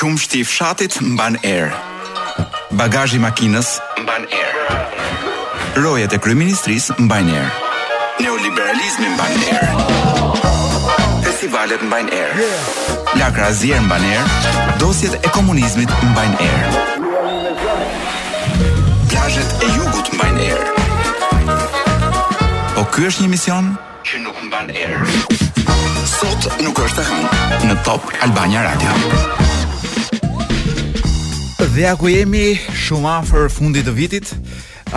Qumështi i fshatit mban erë. Bagazhi i makinës mban erë. Rojet e kryeministrisë mbajnë erë. Neoliberalizmi mban erë. Festivalet mbajnë erë. Lakra e zier mban erë. Dosjet e komunizmit mbajnë erë. Plazhet e jugut mbajnë erë. Po ky është një mision? që nuk mban erë. Sot nuk është e hënë në Top Albania Radio. Dhe ja ku jemi shumë afër fundit të vitit,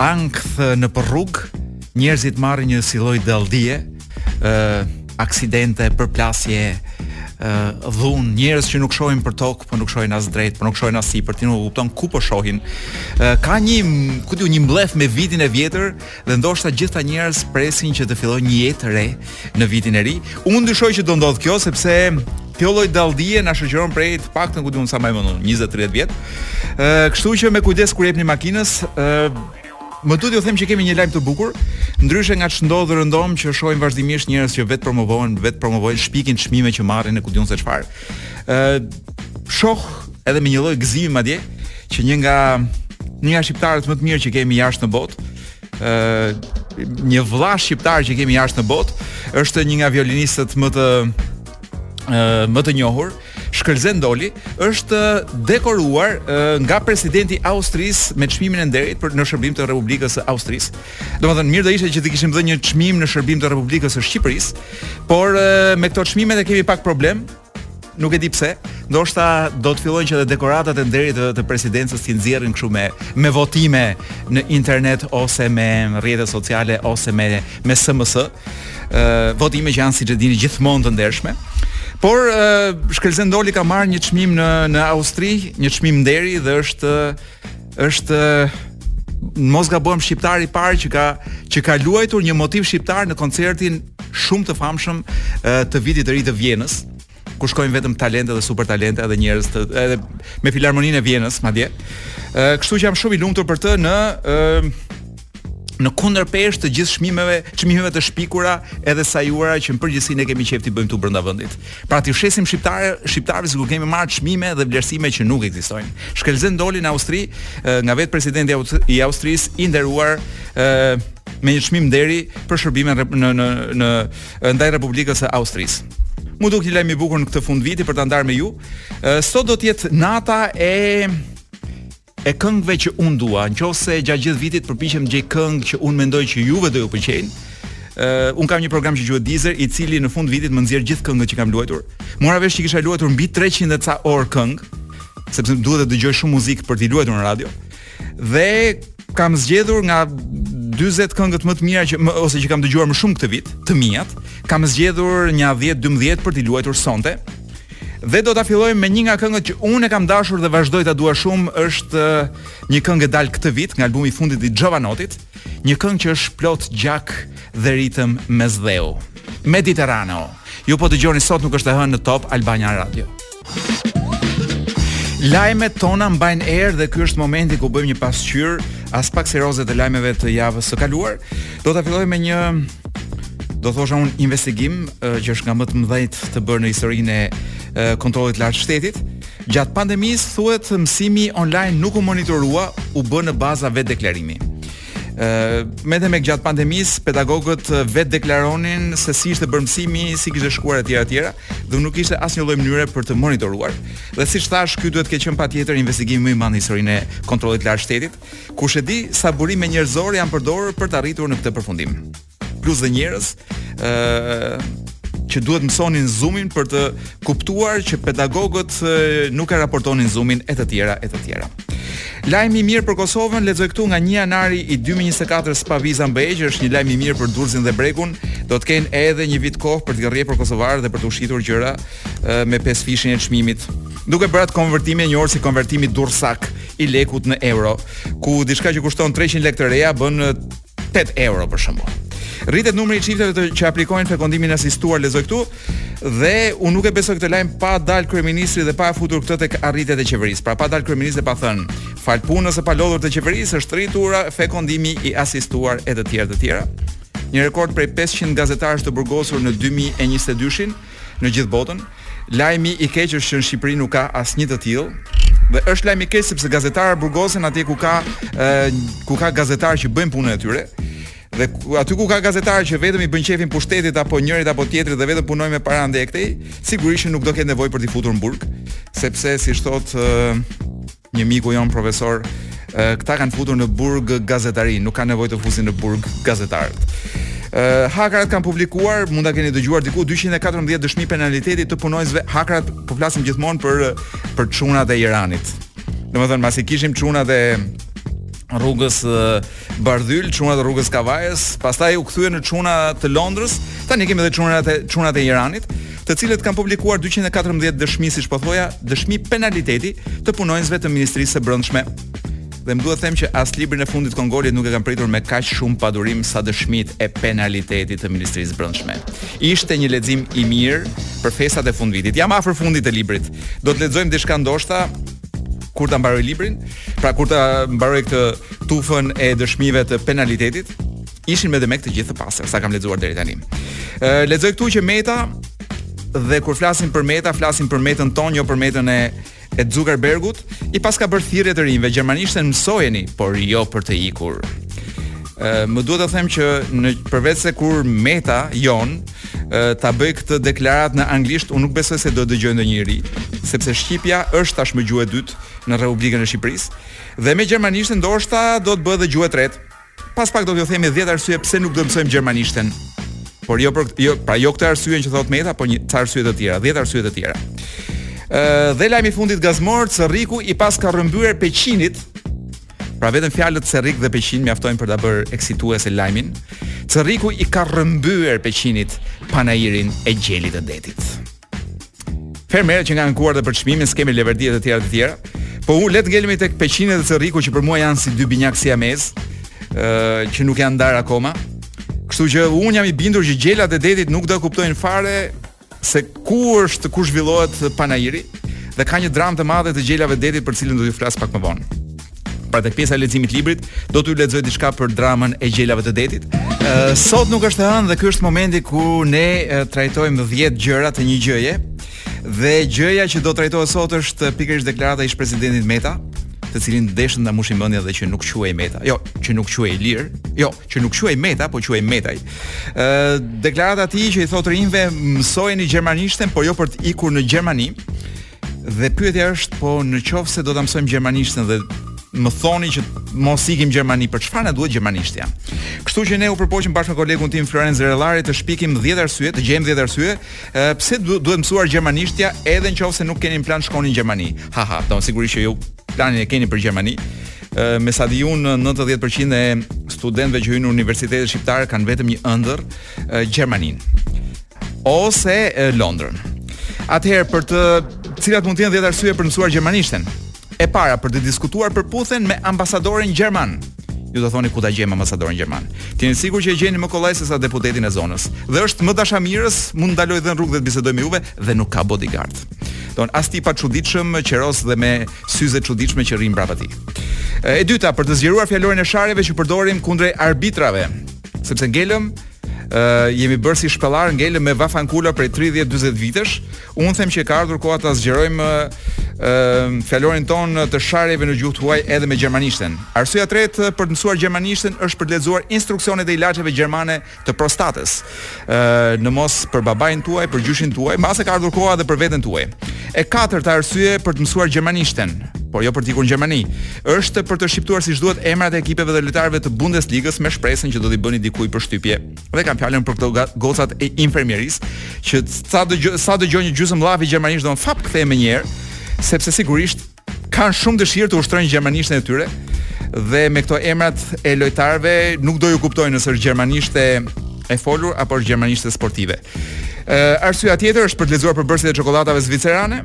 ankth nëpër rrugë, njerëzit marrin një si lloj dalldie, ë uh, aksidente, përplasje, uh, dhunë, njerëz që nuk shohin për tokë, po nuk shohin as drejt, po nuk shohin as sipër, ti nuk kupton ku po shohin. Uh, ka një, ku di unë, një mllef me vitin e vjetër, dhe ndoshta gjithë këta njerëz presin që të fillojnë një jetë të re në vitin e ri. Unë dyshoj që do ndodhë kjo sepse kjo lloj dalldie na shoqëron prej të paktën ku di unë sa më vonë 20-30 vjet. Ë, kështu që me kujdes kur i jepni makinës, ë Më duhet t'ju them që kemi një lajm të bukur, ndryshe nga ç'ndodh rëndom që shohim vazhdimisht njerëz që vetëpromovohen, vetëpromovojnë, shpikin çmime që marrin në ku di unë se çfarë. Ë shoh edhe me një lloj gëzimi madje që një nga një nga shqiptarët më të mirë që kemi jashtë në botë, ë një vëlla shqiptar që kemi jashtë në botë, është një nga violinistët më të ë më të njohur, Shkëlzen Doli, është dekoruar ë, nga presidenti i Austrisë me çmimin e nderit për në shërbim të Republikës së Austrisë. Domethënë mirë do ishte që të kishim dhënë një çmim në shërbim të Republikës së Shqipërisë, por ë, me këto çmime ne kemi pak problem, Nuk e di pse, ndoshta do të fillojnë që edhe dekoratat e nderit të, të presidencës t'i nxjerrin kështu me me votime në internet ose me rrjete sociale ose me me SMS. Ë uh, votime që janë siç e dini gjithmonë të ndershme. Por uh, Shkëlzen Doli ka marrë një çmim në në Austri, një çmim nderi dhe është uh, Është mos gabohem shqiptari i parë që ka që ka luajtur një motiv shqiptar në koncertin shumë të famshëm të vitit të ri të Vjenës ku shkojnë vetëm talente dhe super talente edhe njerëz të edhe me filharmoninë e Vjenës madje. Ë kështu që jam shumë i lumtur për të në në kundërpeshë të gjithë çmimeve, çmimeve të shpikura edhe sajuara që në përgjithësi ne kemi qejf t'i bëjmë këtu brenda vendit. Pra t'i shesim shqiptarë, shqiptarëve sikur kemi marrë çmime dhe vlerësime që nuk ekzistojnë. Shkëlzen Doli në Austri nga vetë presidenti i Austrisë i nderuar me një çmim nderi për shërbime në në në ndaj Republikës së Austrisë. M'u duk një lajm i bukur në këtë fundviti për ta ndarë me ju. Sot do të jetë nata e e këngëve që un dua, nëse gjatë gjithë vitit përpiqem të gjej këngë që un mendoj që juve do ju pëlqejnë. Uh, un kam një program që quhet Deezer, i cili në fund të vitit më nxjerr gjithë këngët që kam luajtur. Mora vesh që kisha luajtur mbi 300 e ca orë këngë, sepse duhet të dëgjoj shumë muzikë për të luajtur në radio. Dhe kam zgjedhur nga 40 këngët më të mira që më, ose që kam dëgjuar më shumë këtë vit, të miat, kam zgjedhur një 10-12 për të luajtur sonte. Dhe do ta fillojmë me një nga këngët që unë e kam dashur dhe vazhdoj ta dua shumë, është uh, një këngë e dalë këtë vit nga albumi i fundit i Jovanottit, një këngë që është plot gjak dhe ritëm mesdheu. Mediterraneo. Ju po dëgjoni sot nuk është e hënë në Top Albania Radio. Lajmet tona mbajnë erë dhe ky është momenti ku bëjmë një pasqyrë aspak serioze të lajmeve të javës së kaluar. Do ta filloj me një do thosha një investigim uh, që është nga më të mëdhenjtë të bërë në historinë e uh, Kontrollit të Lartë të Shtetit. Gjatë pandemisë thuhet mësimi online nuk u monitorua, u bë në baza vetëdeklarimi. Uh, medemek gjatë pandemisë, pedagogët vetëdeklaronin se si ishte bërë mësimi, si kishte shkuar e të tjera e të tjera, dhe nuk ishte asnjë lloj mënyre për të monitoruar. Dhe siç thashë, ky duhet të ketë qënë patjetër investigimi më i madh në historinë e Kontrollit të Lartë të Shtetit, Kush e di sa burime njerëzore janë përdorur për të arritur në këtë përfundim. Plus dhe njerëz, ë që duhet të mësonin zoomin për të kuptuar që pedagogët nuk e raportonin zoomin e të tjera e të tjera. Lajm i mirë për Kosovën lexoj këtu nga 1 janari i 2024 s'ka viza në BE, që është një lajm i mirë për Durrësin dhe bregun, do të kenë edhe një vit kohë për t'i rrjepur kosovarët dhe për t'u shitur gjëra me pesëfishin e çmimit. Duke bërë atë konvertimin e njohur si konvertimi durrsak, i lekut në euro, ku diçka që kushton 300 lekë të reja bën 8 euro për shembull. Rritet numri i çifteve që aplikojnë fekondimin e asistuar, lexoj këtu, dhe unë nuk e besoj këtë lajm pa dalë kryeministri dhe pa e futur këtë tek arritjet e qeverisë. Pra pa dalë kryeministri dhe pa thënë, falë punës së palodhur të qeverisë është rritur fekondimi i asistuar e të tjera e të tjera. Një rekord prej 500 gazetarësh të burgosur në 2022-shin në gjithë botën. Lajmi i keq është që në Shqipëri nuk ka asnjë të tillë. Dhe është lajm i keq sepse gazetarët burgosen atje ku ka e, ku ka gazetarë që bëjnë punën e tyre. Dhe aty ku ka gazetarë që vetëm i bëjnë qejfin pushtetit apo njërit apo tjetrit dhe vetëm punojnë me para andej-këtej, sigurisht që nuk do të ketë nevojë për t'i futur në burg, sepse siç thotë Një miku jonë profesor, këta kanë futur në burg gazetarinë, nuk kanë nevojë të fusin në burg gazetarët. Uh, hakerat kanë publikuar, mund ta keni dëgjuar diku 214 dëshmi penaliteti të punonjësve. Hakerat po flasim gjithmonë për për çunat e Iranit. Domethënë, masi kishim çunat e rrugës uh, Bardhyl, çunat e rrugës Kavajës, pastaj u kthyen në çuna të Londrës. Tani kemi edhe çunat e çunat e Iranit, të cilët kanë publikuar 214 dëshmi siç po thoja, dëshmi penaliteti të punonjësve të Ministrisë së Brendshme. Dhe më duhet të them që as librin e fundit të Kongolit nuk e kanë pritur me kaq shumë padurim sa dëshmitë e penalitetit të Ministrisë së Brendshme. Ishte një lexim i mirë për festat e fundvitit. Jam afër fundit të librit. Do të lexojmë diçka ndoshta kur ta mbaroj librin, pra kur ta mbaroj këtë tufën e dëshmive të penalitetit ishin me demek të gjithë të pastër, sa kam lexuar deri tani. Ë lexoj këtu që Meta dhe kur flasim për Meta, flasim për Metën tonë, jo për Metën e e Zuckerbergut, i paska bërë thirrje të rinjve gjermanishten mësojeni, por jo për të ikur. Ë më duhet të them që në përveç se kur Meta jonë ta bëjë këtë deklaratë në anglisht, unë nuk besoj se do ta dëgjojë ndonjë i ri, sepse shqipja është tashmë gjuhë e dytë në Republikën e Shqipërisë. Dhe me gjermanishten ndoshta do të bëhet dhe gjuhë e tretë. Pas pak do t'ju themi 10 arsye pse nuk do të mësojmë gjermanishten. Por jo për jo, pra jo këtë arsyen që thotë Meta, por një ca arsye të tjera, 10 arsye të tjera. Ë dhe lajmi i fundit gazmor, Cërriku i paska rrëmbyer Peqinit. Pra vetëm fjalët Cërrik dhe Peqin mjaftojnë për ta bërë eksituese lajmin. Cërriku i ka rrëmbyer Peqinit panairin e gjelit të detit. Fermerët qenkan ankuar dhe për çmimin, s'kemi leverdie të tjera të tjera. Po le të ngelemi tek Peqini dhe Cërriku që për mua janë si dy binjakë siamezë, ë që nuk janë ndarë akoma. Kështu që unë jam i bindur që gjelat e detit nuk do kuptojnë fare se ku është ku zhvillohet panairi dhe ka një dramë të madhe të gjelave të detit për cilën do t'ju flas pak më vonë. pra tek pjesa e leximit të librit, do t'ju lexoj diçka për dramën e gjelave të detit. Uh, sot nuk është e hënë dhe ky është momenti ku ne uh, trajtojmë 10 gjëra të një gjëje. Dhe gjëja që do të trajtohet sot është pikërisht deklarata e ish-presidentit Meta, të cilit deshën t'ia mbushin mendjen që nuk quhej Meta. Jo, që nuk quhej Ilir. Jo, që nuk quhej Meta, po quhej Metaj. Ë deklarata e tij që i thotë të rinjve mësojeni gjermanishten, por jo për të ikur në Gjermani. Dhe pyetja është po në qoftë se do ta mësojmë gjermanishten dhe më thoni që mos ikim në Gjermani, për çfarë na duhet gjermanishtja? Kështu që ne u përpoqëm bashkë me kolegun tim Florenc Rellari të shpikim 10 arsye, të gjejmë 10 arsye, pse duhet mësuar gjermanishtja edhe nëse nuk keni plan të shkoni në Gjermani. Ha ha, po sigurisht që ju planin e keni për Gjermani. Me sa di unë 90% e studentëve që hyjnë në universitetet shqiptare kanë vetëm një ëndërr, Gjermaninë. ose Londrën. Atëherë për të cilat mund të jenë 10 arsye për të mësuar gjermanishten. E para për të diskutuar për Puten me ambasadorin gjerman. Ju do thoni ku ta gjejmë ambasadorin gjerman. Të jeni sigurt që e gjeni më kollaj se sa deputetin e zonës. Dhe është më dashamirës, mund ndalojë dhe në rrugë dhe të bisedojë me juve dhe nuk ka bodyguard. Domethënë as tipa të çuditshëm, qeros dhe me syze të çuditshme që rrinë mbrapa tij. E dyta për të zgjeruar fjalorin e sharjeve që përdorim kundrejt arbitrave, sepse ngelëm Uh, jemi bërë si shpellarë, ngelëm me vafankula prej 30-40 vitesh. Unë them që ka ardhur koha ta zgjerojmë uh, fjalorin tonë të sharjeve në gjuhë të huaj edhe me gjermanishten. Arsyeja e tretë për të mësuar gjermanishten është për të lexuar instruksionet e ilaçeve gjermane të prostatës. Uh, në mos për babain tuaj, për gjyshin tuaj, mbase ka ardhur koha edhe për veten tuaj. E katërta arsye për të mësuar gjermanishten, por jo për të ikur në Gjermani. Është për të shqiptuar siç duhet emrat e ekipeve dhe lojtarëve të Bundesligës me shpresën që do t'i bëni dikujt përshtypje. Dhe kam fjalën për këto gocat e infermierisë, që sa dëgjojnë sa dëgjojnë një gjysmë llafi gjermanisht domethënë fap kthehen menjëherë, sepse sigurisht kanë shumë dëshirë të ushtrojnë gjermanishten e tyre dhe me këto emrat e lojtarëve nuk do ju kuptojnë nëse është gjermanishte e folur apo është gjermanishte sportive. Ë arsyeja tjetër është për të lexuar përbërësit e çokollatave zvicerane,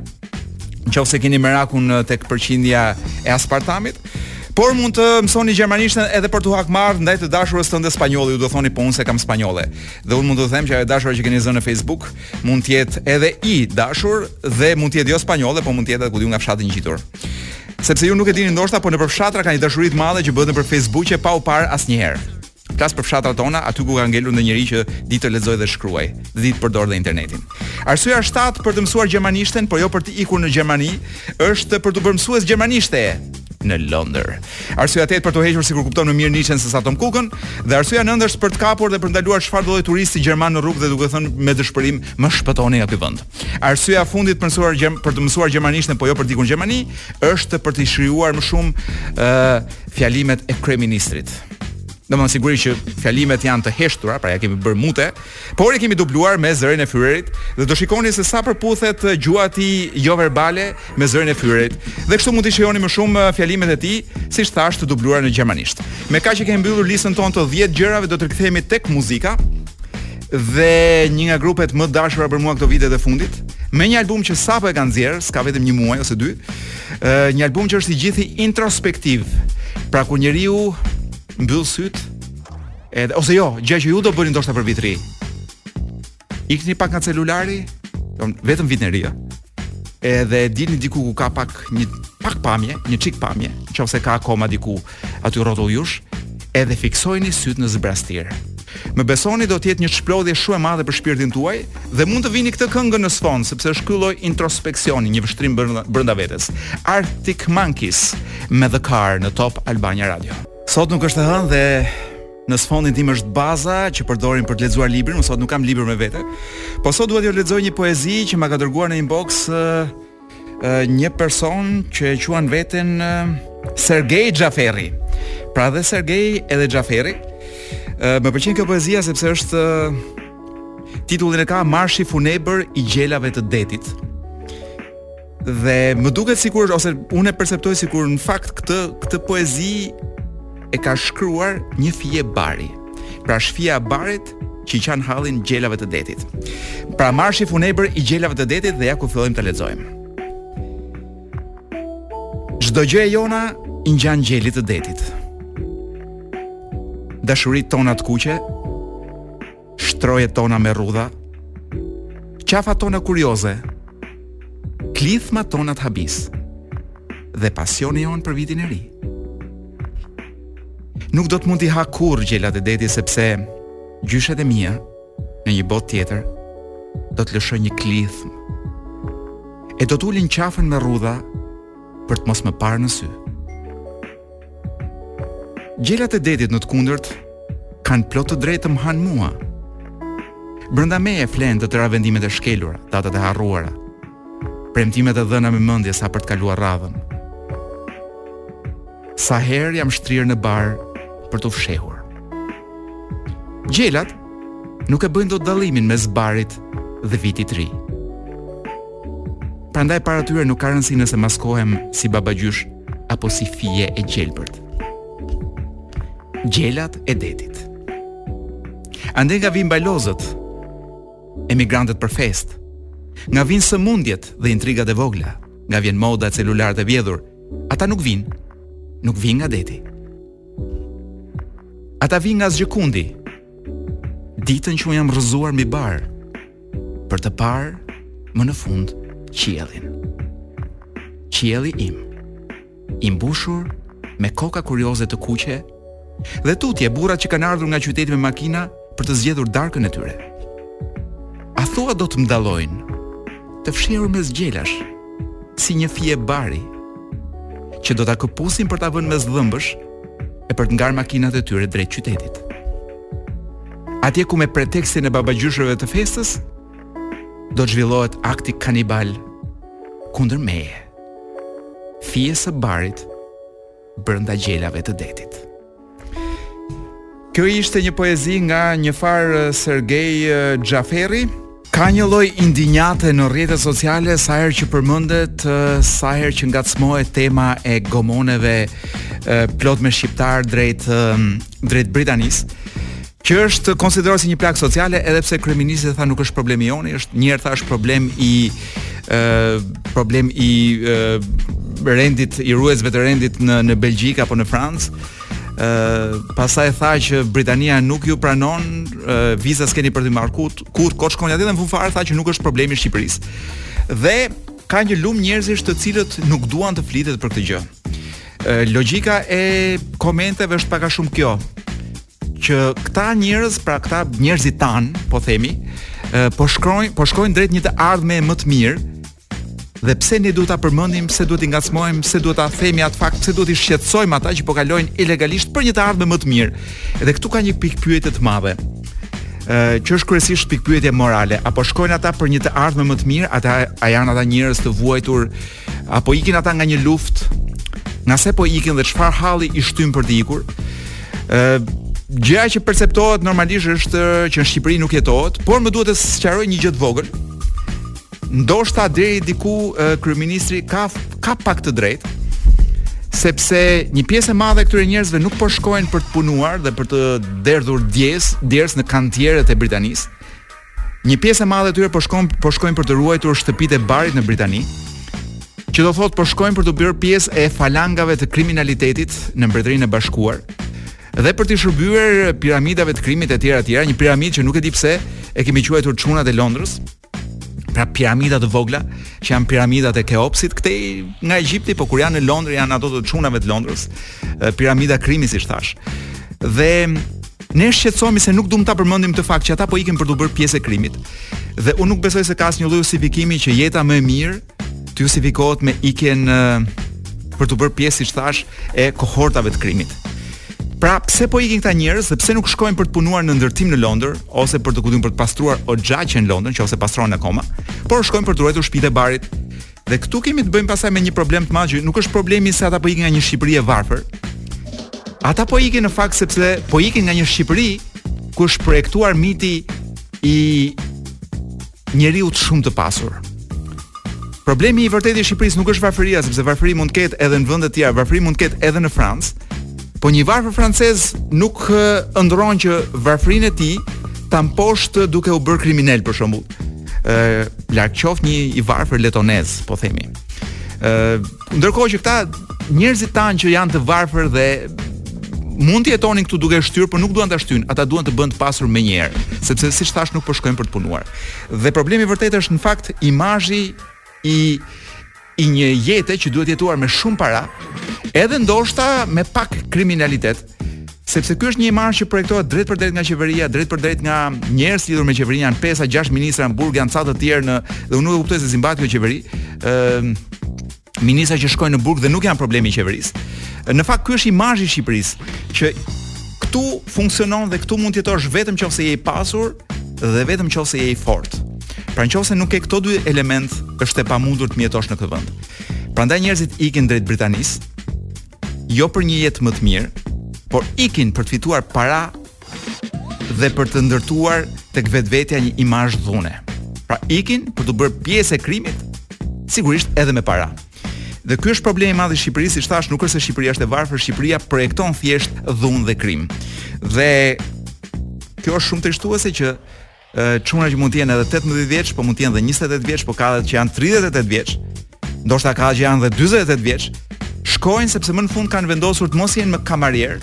në qoftë se keni merakun tek përqindja e aspartamit, Por mund të mësoni gjermanishten edhe për t'u hakmarrë ndaj të dashurës tënde spanjolle, ju do thoni po unë s'e kam spanjolle. Dhe unë mund t'ju them që ajo e dashura që keni zënë në Facebook mund të jetë edhe i dashur dhe mund të jetë jo spanjolle, po mund të jetë ku di unë nga fshati i ngjitur. Sepse ju nuk e dini ndoshta, po nëpër fshatra ka një dashuri të madhe që bëhet nëpër Facebook-ë pa u parë asnjëherë. Flas për fshatrat tona, aty ku ka ngelur ndonjë njeri që di të lexojë dhe shkruajë, dhe di të përdorë dhe internetin. Arsyeja 7 për të mësuar gjermanishten, por jo për të ikur në Gjermani, është për t'u bërë mësues gjermanishte në Londër. Arsyeja 8 për t'u hequr sikur kupton më mirë Niçen sesa Tom Kukën dhe arsyeja 9 është për të kapur dhe për të ndaluar çfarëdo lloj turisti gjerman në rrugë dhe duke thënë me dëshpërim më shpëtoni nga ky vend. Arsyeja e fundit për mësuar gjerm, për të mësuar gjermanishten, po jo për të ikur në Gjermani, është për t'i shijuar më shumë ë uh, fjalimet e kryeministrit. Domethënë sigurisht që fjalimet janë të heshtura, pra ja kemi bërë mute, por i kemi dubluar me zërin e fyrerit dhe do shikoni se sa përputhet gjuha e tij jo verbale me zërin e fyrerit. Dhe kështu mund t'i shijoni më shumë fjalimet e tij, siç thashë të dubluara në gjermanisht. Me kaq e kemi mbyllur listën tonë të 10 gjërave, do të rikthehemi tek muzika, dhe një nga grupet më të dashura për mua këto vitet e fundit, me një album që sapo e kanë nxjerrë, s'ka vetëm një muaj ose dy, ë një album që është i gjithi introspektiv. Pra kur njeriu mbyll sytë, edhe ose jo, gjë që ju do bëni ndoshta për Vit të Ri. Ikni pak nga celulari, vetëm Vitin e Ri, edhe dilni diku ku ka pak një pak pamje, një çik pamje, nëse ka akoma diku aty rrotull jush, edhe fiksojini sytë në zbrazëtirë. Më besoni do të jetë një çplodhje shumë e madhe për shpirtin tuaj dhe mund të vini këtë këngë në sfond sepse është ky lloj introspeksioni, një vështrim brenda, brenda vetes. Arctic Monkeys me The Car në Top Albania Radio. Sot nuk është e hënë dhe Në sfondin tim është baza që përdorim për të lexuar librin, unë sot nuk kam libër me vete. Po sot dua t'ju lexoj një poezi që ma ka dërguar në inbox uh, uh, një person që e quan veten uh, Sergej Xhaferri. Pra dhe Sergej edhe Xhaferri. Uh, më pëlqen kjo poezia sepse është uh, titullin e ka Marshi funebër i gjelave të detit. Dhe më duket sikur është ose unë e perceptoj sikur në fakt këtë këtë poezi e ka shkruar një fije bari. Pra është fija e barit që i qan hallin gjelave të detit. Pra marshi funebër i gjelave të detit dhe ja ku fillojmë ta lexojmë. Çdo gjë e jona i ngjan gjelit të detit. Dashuritë tona të kuqe shtrojet tona me rrudha, qafat tona kurioze, klithmat tona të habisë dhe pasioni ynë për vitin e ri. Nuk do të mund t'i ha kurrë gjelat e detit sepse gjyshet e mia në një botë tjetër do të lëshojnë një klithmë e do të ulin qafën me rrudha për të mos më parë në sy. Gjelat e detit në të kundërt kanë plot të drejtë të më hanë mua. Brenda meje flenë të tëra vendimet e shkelura, datat e harruara, premtimet e dhëna me mendje sa për të kaluar radhën. Sa herë jam shtrirë në bar për t'u fshehur. Gjelat nuk e bëjnë dot dallimin mes barit dhe vitit të ri. Prandaj para tyre nuk ka rëndësi nëse maskohem si babagjysh apo si fije e gjelbërt. Gjelat e detit. Andej nga vijnë bajlozët, emigrantët për festë, nga vijnë sëmundjet dhe intrigat e vogla, nga vjen moda e celularët e vjedhur, ata nuk vijnë, nuk vijnë nga deti. Ata vijnë nga asgjëkundi, ditën që unë jam rrëzuar mbi bar, për të parë më në fund qiellin. Qielli im, i mbushur me koka kurioze të kuqe dhe tutje burrat që kanë ardhur nga qyteti me makina për të zgjedhur darkën e tyre. A thua do të më dallojnë të fshehur mes gjelash si një fije bari që do ta këpusin për ta vënë mes dhëmbësh e për të ngarë makinat e tyre drejt qytetit. Atje ku me pretekstin e babagjyshëve të festës do të zhvillohet akti kanibal kundër meje. Fijes së barit brenda gjelave të detit. Kjo ishte një poezi nga një farë Sergej Xhaferri, Ka një lloj indinjate në rrjetet sociale sa herë që përmendet, sa herë që ngacmohet tema e gomoneve plot me shqiptarë drejt drejt Britanisë. Që është konsideruar si një plagë sociale edhe pse kryeministri tha nuk është problem i joni, një herë tha është problem i ë problem i e, rendit i ruajtësve të rendit në në Belgjikë apo në Francë pastaj tha që Britania nuk ju pranon, viza s'keni për të marrë kot, ku kot shkoni atje dhe në fund fare tha që nuk është problem i Shqipërisë. Dhe ka një lum njerëzish të cilët nuk duan të flitet për këtë gjë. Logjika e komenteve është pak a shumë kjo që këta njerëz, pra këta njerëzit tanë, po themi, po shkojnë, po shkojnë drejt një të ardhme më të mirë, Dhe pse ne duhet ta përmendim, pse duhet t'i ngacmojmë, pse duhet ta themi atë fakt, pse duhet t'i shqetësojmë ata që po kalojnë ilegalisht për një të ardhme më të mirë. Edhe këtu ka një pikëpyetje të madhe. Ë që është kryesisht pikëpyetje morale, a po shkojnë ata për një të ardhme më të mirë, ata a janë ata njerëz të vuajtur a po ikin ata nga një luftë? Nga se po ikin dhe çfarë halli i shtyn për të ikur? Ë gjëja që perceptohet normalisht është që në Shqipëri nuk jetohet, por më duhet të sqaroj një gjë të vogël, Ndoshta deri diku kryeministri ka ka pak të drejtë, sepse një pjesë e madhe e këtyre njerëzve nuk po shkojnë për të punuar dhe për të derdhur djes, djersë në kantieret e Britanisë. Një pjesë e madhe e tyre po shkon po shkojnë për të ruajtur shtëpitë e barit në Britani. Që do thotë po shkojnë për t'u bërë pjesë e falangave të kriminalitetit në Mbretërinë e Bashkuar dhe për t'i shërbyer piramidave të krimit etj etj, një piramidë që nuk e di pse e kemi quajtur çunat e Londrës. pra piramida të vogla, që janë piramidat e Keopsit këtej nga Egjipti, po kur janë në Londër janë ato të çunave të Londrës, piramida krimi siç thashë. Dhe ne shqetësohemi se nuk duam ta përmendim këtë fakt që ata po ikin për t'u bërë pjesë e krimit. Dhe unë nuk besoj se ka asnjë lloj justifikimi që jeta më e mirë të justifikohet me ikjen në për t'u bërë pjesë siç thashë e kohortave të krimit. Pra, pse po ikin këta njerëz dhe pse nuk shkojnë për të punuar në ndërtim në Londër ose për të kujtuar për të pastruar oxhaqe në Londër, nëse pastrohen akoma, por shkojnë për të ruajtur shtëpitë e barit. Dhe këtu kemi të bëjmë pastaj me një problem të madh që nuk është problemi se ata po ikin nga një Shqipëri e varfër. Ata po ikin në fakt sepse po ikin nga një Shqipëri ku është projektuar miti i njeriu shumë të pasur. Problemi i vërtetë i Shqipërisë nuk është varfëria, sepse varfëri mund të ketë edhe në vende të tjera, varfëri mund të ketë edhe në Francë. Po një i varfër francez nuk ëndrron që varfërinë e tij ta mposhtë duke u bërë kriminel për shembull. Ë, larg qoftë një i varfër letonez, po themi. Ë, Ndërkohë që këta njerëzit tanë që janë të varfër dhe mund të jetonin këtu duke shtyrë, por nuk duan ta shtyjnë, ata duan të bëhen të pasur menjëherë, sepse siç thash nuk po shkojnë për të punuar. Dhe problemi i vërtetë është në fakt imazhi i i një jete që duhet jetuar me shumë para, edhe ndoshta me pak kriminalitet, Sepse ky është një imazh që projektohet drejtpërdrejt nga qeveria, drejtpërdrejt nga njerëz të lidhur me qeverinë, janë 5 a 6 ministra në burg, janë ca të tjerë në dhe unë nuk e kuptoj se si mbahet kjo qeveri. Ë ehm, ministra që shkojnë në burg dhe nuk janë problemi i qeverisë. Në fakt ky është imazhi i Shqipërisë që këtu funksionon dhe këtu mund të jetosh vetëm nëse je i pasur dhe vetëm nëse je i fortë. Pra në qoftë se nuk i ke këto dy elementë, është e pamundur të mbijetosh në këtë vend. Prandaj njerëzit ikin drejt Britanisë, jo për një jetë më të mirë, por ikin për të fituar para dhe për të ndërtuar tek vetvetja një imazh dhune. Pra ikin për t'u bërë pjesë e krimit, sigurisht edhe me para. Dhe ky është problemi i madh i Shqipërisë, siç thash, nuk është se Shqipëria është e varfër, Shqipëria projekton thjesht dhunë dhe krim. Dhe kjo është shumë trishtuese që çunat që mund të jenë edhe 18 vjeç, po mund të jenë edhe 28 vjeç, po ka edhe që janë 38 vjeç. Ndoshta ka që janë edhe 48 vjeç. Shkojnë sepse më në fund kanë vendosur të mos jenë më kamarierë,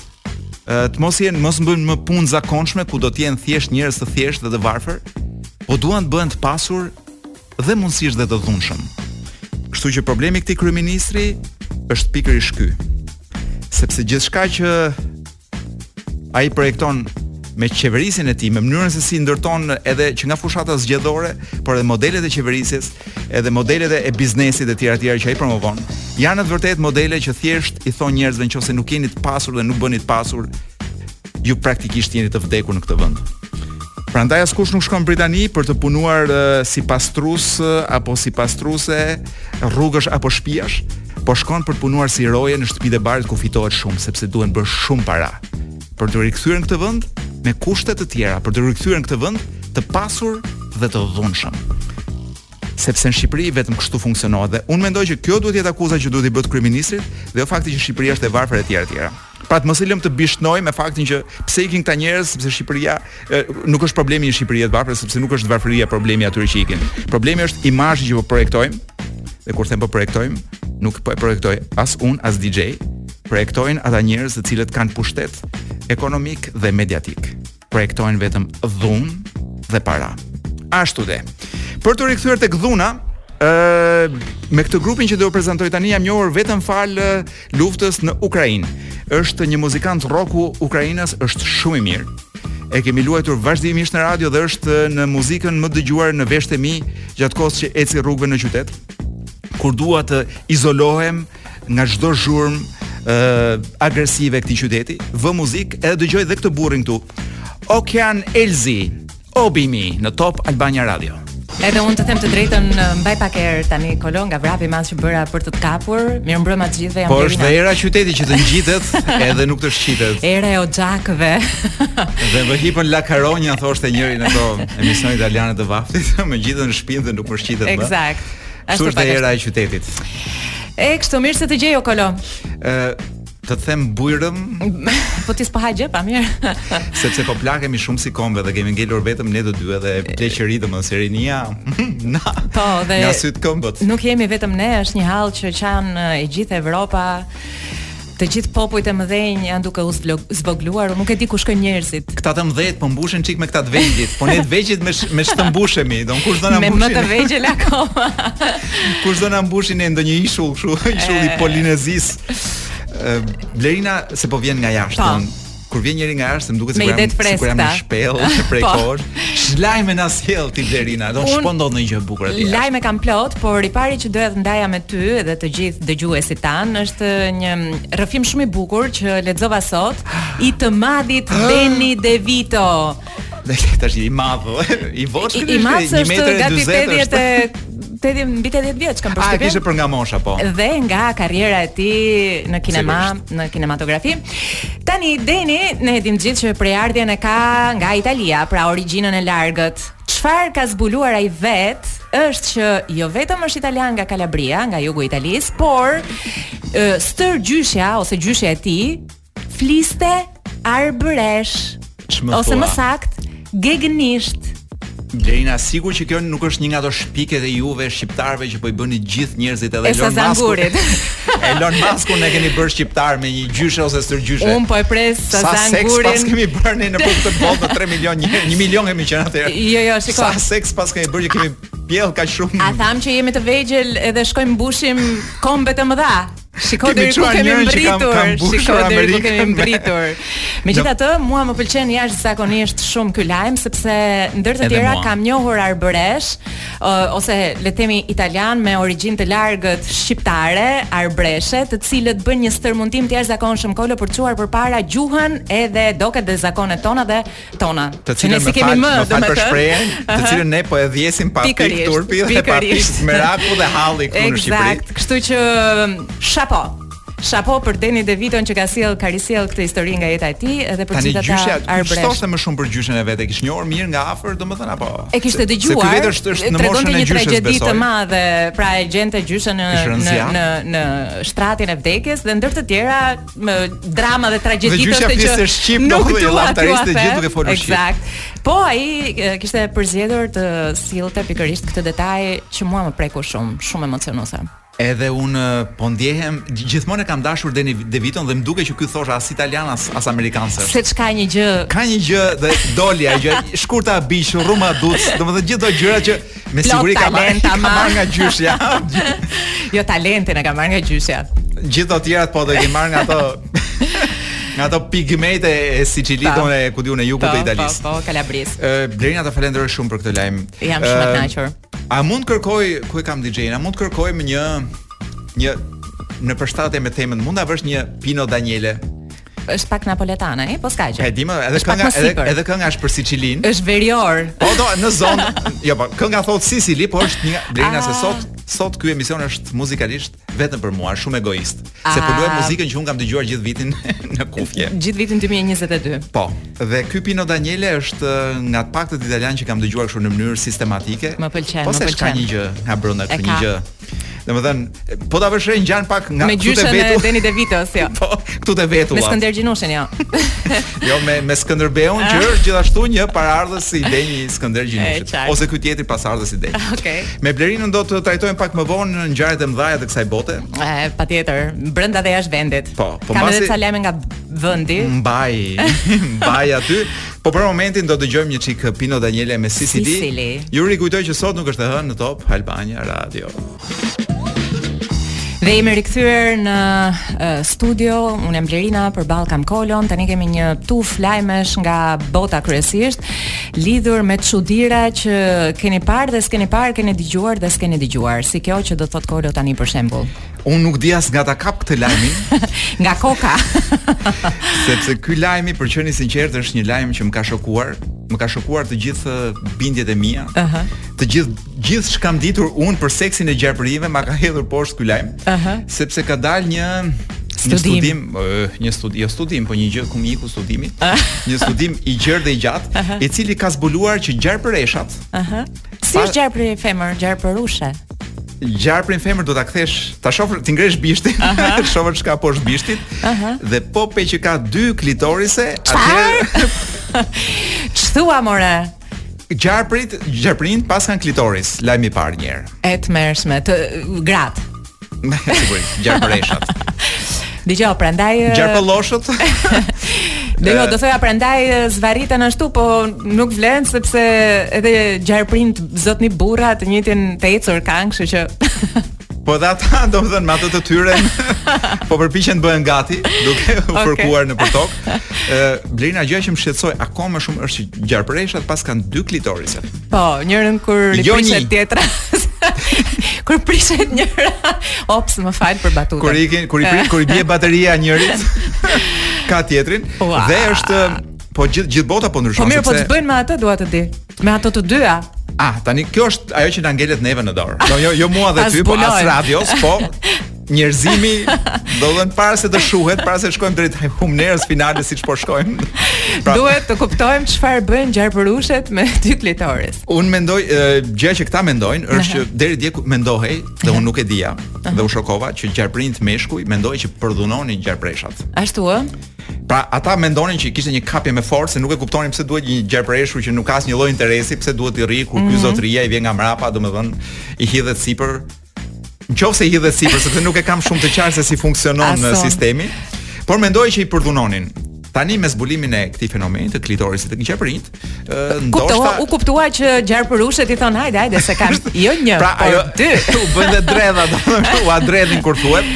të mos jenë mos bëjnë më punë të zakonshme ku do të jenë thjesht njerëz të thjeshtë dhe të varfër, po duan të bëhen të pasur dhe mundësisht dhe të dhunshëm. Kështu që problemi i këtij kryeministri është pikërisht ky. Sepse gjithçka që Ai projekton me qeverisjen e tij, me mënyrën se si ndërton edhe që nga fushata zgjedhore, por edhe modelet e qeverisjes, edhe modelet e biznesit e tjera e tjera që ai promovon, janë në të vërtetë modele që thjesht i thon njerëzve në qoftë se nuk jeni të pasur dhe nuk bëheni të pasur, ju praktikisht jeni të vdekur në këtë vend. Prandaj askush nuk shkon në Britani për të punuar uh, si pastrus uh, apo si pastruse rrugësh apo shtëpiash, po shkon për të punuar si roje në shtëpitë e barit ku fitohet shumë sepse duhen bërë shumë para. Për t'u rikthyer në këtë vend me kushte të tjera, për t'u rikthyer në këtë vend të pasur dhe të dhunshëm. Sepse në Shqipëri vetëm kështu funksionohet dhe unë mendoj që kjo duhet të jetë akuza që duhet t'i bëhet kryeministrit dhe jo fakti që Shqipëria është e varfër etj etj. Pra të mos e lëmë të bishtnojë me faktin që pse ikin këta njerëz, sepse Shqipëria e, nuk është problemi i Shqipërisë së varfër, sepse nuk është varfëria problemi i atyre që ikin. Problemi është imazhi që po projektojmë. Dhe kur them po projektojmë, nuk po e projektoj as unë as DJ, projektojnë ata njerëz të cilët kanë pushtet ekonomik dhe mediatik. projektojnë vetëm dhunë dhe para. Ashtu dhe. Për t'u rikthyer tek dhuna, ë me këtë grupin që do të prezantoj tani jam njohur vetëm falë luftës në Ukrainë. Është një muzikant rroku ukrainas, është shumë i mirë. E kemi luajtur vazhdimisht në radio dhe është në muzikën më të dëgjuar në veshtë e mi gjatë kohës që eci rrugëve në qytet. Kur dua të izolohem, nga çdo zhurmë uh, agresive e këtij qyteti, vë muzikë edhe dëgjoj dhe këtë burrin këtu. Okean Elzi, Obijmy në Top Albania Radio. Edhe unë të them të drejtën mbaj pak erë tani Kolo nga vrapi i madh që bëra për të të kapur. Mirëmbrëma të gjithëve. Po është era qyteti që të ngjitet edhe nuk të shqitet. Era e oxhakëve. dhe më hipën la karonja thoshte njëri në ato emisione italiane të vaftit, më ngjitet në shpinë dhe nuk më shqitet më. Eksakt. Kështu është dhe era e qytetit. E kështu mirë se të gjej o Kolo. Ë të them bujrum po ti s'po ha gjë po mirë sepse po plakemi shumë si kombe dhe kemi ngelur vetëm ne të dy edhe pleqëri të moshe rinia na po dhe na syt këmbët nuk jemi vetëm ne është një hall që ka e gjithë Evropa Të gjithë popujt e mëdhenj janë duke u zvogluar, unë nuk e di ku shkojnë njerëzit. Këta të mëdhenjt po mbushen çik me këta të vegjlit, po ne të vegjlit me me ç'të mbushemi, do kush do na mbushin? Me më të vegjël akoma. kush do na mbushi ne ndonjë ishull kështu, ishull i Polinezisë. Blerina se po vjen nga jashtë. Po. kur vjen njeri nga jashtë, më duket sikur jam sikur jam në shpellë prej po. kohësh. Ç'lajme na sjell ti Blerina, do të shpon ndonjë gjë e bukur atje. Lajme kam plot, por i pari që doja të ndaja me ty dhe të gjithë dëgjuesit tanë është një rrëfim shumë i bukur që lexova sot i të madhit Deni De Vito. Ç'e the i madh, i vockël është. I madh është gati 80 80 mbi 80 vjeç kam përshtypjen. E kishe për nga mosha po. Dhe nga karriera e tij në kinema, Sigurisht. në kinematografi. Tani Deni, ne e dimë gjithë që prejardhjen e ka nga Italia, pra origjinën e largët. Çfarë ka zbuluar ai vetë është që jo vetëm është italian nga Kalabria, nga jugu i Italisë, por stërgjyshja ose gjyshja e tij Fliste arbëresh. Ç'më Ose më saktë, gegnisht. Blerina, e sigurt që kjo nuk është një nga ato shpikjet e juve shqiptarëve që po i bëni gjithë njerëzit edhe Elon Musk. Elon Muskun e keni bërë shqiptar me një gjyshe ose stërgjyshe. Unë po e pres Sazan Gurin. Sa seks paskemi bërë në këtë botë me 3 milion njerëz, 1 milion kemi qenë atëherë. Jo, jo, shiko. Sa seks paskemi bërë që kemi pjellë kaq shumë. A thamë që jemi të vegjël edhe shkojmë mbushim kombet e mëdha. Shiko deri ku kemi mbritur, shiko deri ku kemi mbritur. Megjithatë, mua më pëlqen jashtëzakonisht shumë ky lajm sepse ndër të tjera kam njohur arbëreshë ose le të themi italianë me origjinë të largët shqiptare, arbëreshe, të cilët bëjnë një stërmundim të jashtëzakonshëm Kolo për të çuar përpara gjuhën edhe doket dhe zakonet tona dhe tona, të cilën s'e kemi më, më fal për shprehjen, të cilën ne po e dhjesim pa pikë turpi dhe pa pikë meraku dhe halli këtu në Shqipëri. Eksakt, kështu që shapo. Shapo për Deni De Viton që ka sjell ka risjell këtë histori nga jeta e tij edhe për gjithë ata arbresh. Tani gjyshja më shumë për gjyshen e vet e kish njohur mirë nga afër domethënë apo. E kishte dëgjuar. Se ky vetë është është në moshën e gjyshes besoj. Tregon një tragjedi të madhe, pra e gjente gjyshen në në në në shtratin e vdekjes dhe ndër të tjera me drama dhe tragjedi të tjera. Gjyshja fliste shqip dua të them. Të gjithë duke folur shqip. Eksakt. Po ai kishte përzgjedhur të sillte pikërisht këtë detaj që mua më preku shumë, shumë emocionuese. Edhe un po ndjehem, gjithmonë e kam dashur Deni De Viton dhe më duket që ky thosha as italian as as amerikan se. Seç ka një gjë. Ka një gjë dhe doli ajo gjë, shkurtabiq, rrumaduc, domethënë gjithë ato gjëra që Me siguri ka marrë ka marrë nga gjyshja. jo talentin e ka marrë nga gjyshja. Gjithë të tjerat po do i marrë nga ato nga ato pigmejt e Sicilisë po. e ku di un e jugut të po, po, Italisë. Po, po, Kalabrisë. Ë, Blerina të falenderoj shumë për këtë lajm. Jam shumë e kënaqur. A mund të kërkoj ku e kam DJ-n? A mund të kërkoj me një një në përshtatje me temën, mund ta vësh një Pino Daniele? Është pak napoletan ai, po s'ka gjë. E di më, edhe kënga edhe, edhe kënga është për Sicilinë. Është verior. Po do në zonë. Jo, po kënga thot Sicili, po është një Blerina se ah. sot sot ky emision është muzikalisht vetëm për mua, shumë egoist. A... Se po luaj ah. muzikën që un kam dëgjuar gjithë vitin në kufje. Gjithë vitin 2022. Po. Dhe ky Pino Daniele është eh, nga të paktët italian që kam dëgjuar kështu në mënyrë sistematike. Më pëlqen, po më pëlqen. Po se ka një gjë nga brenda këtu një gjë. Domethënë, po ta vësh re ngjan pak nga këtu te vetullat. Me gjyshen e Deni De Vitos, jo. Po, këtu të vetu. Me Skënder Gjinushin, jo. jo, me, me Skënderbeun, që është gjithashtu një paraardhës i Deni Skënder Gjinushit. Ose këtë tjetër paraardhës i Deni. Okay. Me Blerinën do të trajtojmë pak më vonë ngjarjet e mëdha të kësaj bote. Eh, patjetër, brenda dhe jashtë vendit. Po, po Kam edhe ca lajme nga vendi. Mbaj, mbaj aty. Po për momentin do dëgjojmë një çik Pino Daniele me Sicily. Ju rikujtoj që sot nuk është e hënë në Top Albania Radio. Dhe jemi rikthyer në uh, studio, unë e Blerina përballë kam Kolon. Tani kemi një tuf lajmesh nga bota kryesisht lidhur me çudira që keni parë dhe s'keni parë, keni dëgjuar dhe s'keni dëgjuar. Si kjo që do thot Kolo tani për shembull. Unë nuk di as nga ta kap këtë lajmin. nga koka. Sepse ky lajmi për t'qenë i sinqertë është një lajm që më ka shokuar, më ka shokuar të gjithë bindjet e mia. Ëh. Uh -huh. Të gjithë gjithçka kam ditur unë për seksin e gjarpërinjve ma ka hedhur poshtë ky lajm. Ëh. Uh -huh. Sepse ka dalë një një studim, një studim, jo studim, po një gjë ku e ku studimi, ah. një studim i gjerë dhe i gjatë, i cili ka zbuluar që gjarpëreshat, aha, Si është gjarpri femër, gjarpërushe? Gjarprin femër do ta kthesh, ta shofësh, t'i ngresh bishtin, të shofësh ç'ka poshtë bishtit. Aha. Dhe po pe që ka dy klitorise, atëherë ç'thua more? Gjarprinjt, gjarprinjt paskan klitoris, lajmi i parë një herë. E tmerrshme, të gratë. Me siguri, gjarpëreshat. Dëgjo, prandaj Gjarpëlloshët. Dhe jo, do thoja prandaj zvarriten ashtu, po nuk vlen sepse edhe gjarprinjt zotni burra të njëjtin të ecur kanë, kështu që Po dhe ata, domethënë, me ato të tyre, po përpichen të bëhen gati, duke u okay. fërkuar nëpër tokë. Blerina, gjëja që më shqetësoi, akoma shumë është që gjarpëreshat paskan dy klitorise. Po, njërën kur i jo prishet tjetra. kur prishet njëra. Ops, më fal për batutën. Kur i kur i prish, kur i bie bateria njërit. ka tjetrin wow. dhe është po gjithë gjithë bota po ndryshon. Po mirë, po sepse... po ç'bëjnë me atë dua të di. Me ato të dyja. Ah, tani kjo është ajo që na ngelet neve në dorë. Jo, jo, jo mua dhe ty, po as radios, po njerëzimi domethënë para se të shuhet, para se të shkojmë drejt humnerës finale siç po shkojmë. Pra, Duhet të kuptojmë çfarë bëjnë gjarpërushet me dy klitoris. Un mendoj gjëja që këta mendojnë është që deri dje mendohej dhe un nuk e dija dhe u shokova që gjarprinjt meshkuj mendohej që përdhunonin gjarpreshat. Ashtu ë? Pra ata mendonin që kishte një kapje me forcë, se nuk e kuptonin pse duhet një gjarpreshë që nuk ka asnjë lloj interesi, pse duhet t'i rri kur mm -hmm. ky mhm. zotëria i vjen nga mrapa, domethënë i hidhet sipër Në qoftë se i hidhet sipër, sepse nuk e kam shumë të qartë se si funksionon sistemi, por mendohej që i përdhunonin Tani me zbulimin e këtij fenomeni të klitorisit te gjarprinjt, kuptua, u kuptua që gjarpërushet u thonë hajde hajde se kam jo një, pra, por ajo, dy. U bën edhe dredha, domethënë ua dredhin kur thuhet.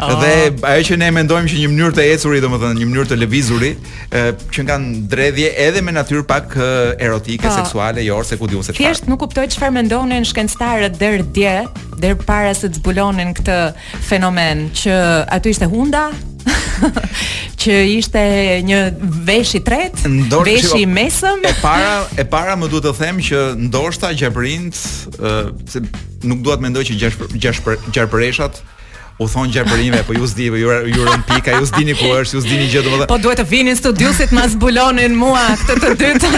Oh. Dhe ajo që ne mendojmë që një mënyrë të ecuri, domethënë një mënyrë të lëvizuri, që kanë dredhje edhe me natyrë pak erotike, pa, po. seksuale, jo, se ku di un se çfarë. Thjesht nuk kuptoj çfarë mendonin shkencëtarët der dje, der para se të zbulonin këtë fenomen që aty ishte hunda, që ishte një vesh i tretë, vesh i mesëm. E para, e para më duhet të them që ndoshta gjarprinjt, ë, se nuk dua të mendoj që gjarpëreshat u thonë gjarpërinjve, po ju s'di, po ju ju rëntë pika, ju s'dini ku është, ju s'dini gjë domethënë. Po duhet të vinin studiuesit të ma zbulonin mua këtë të dytë.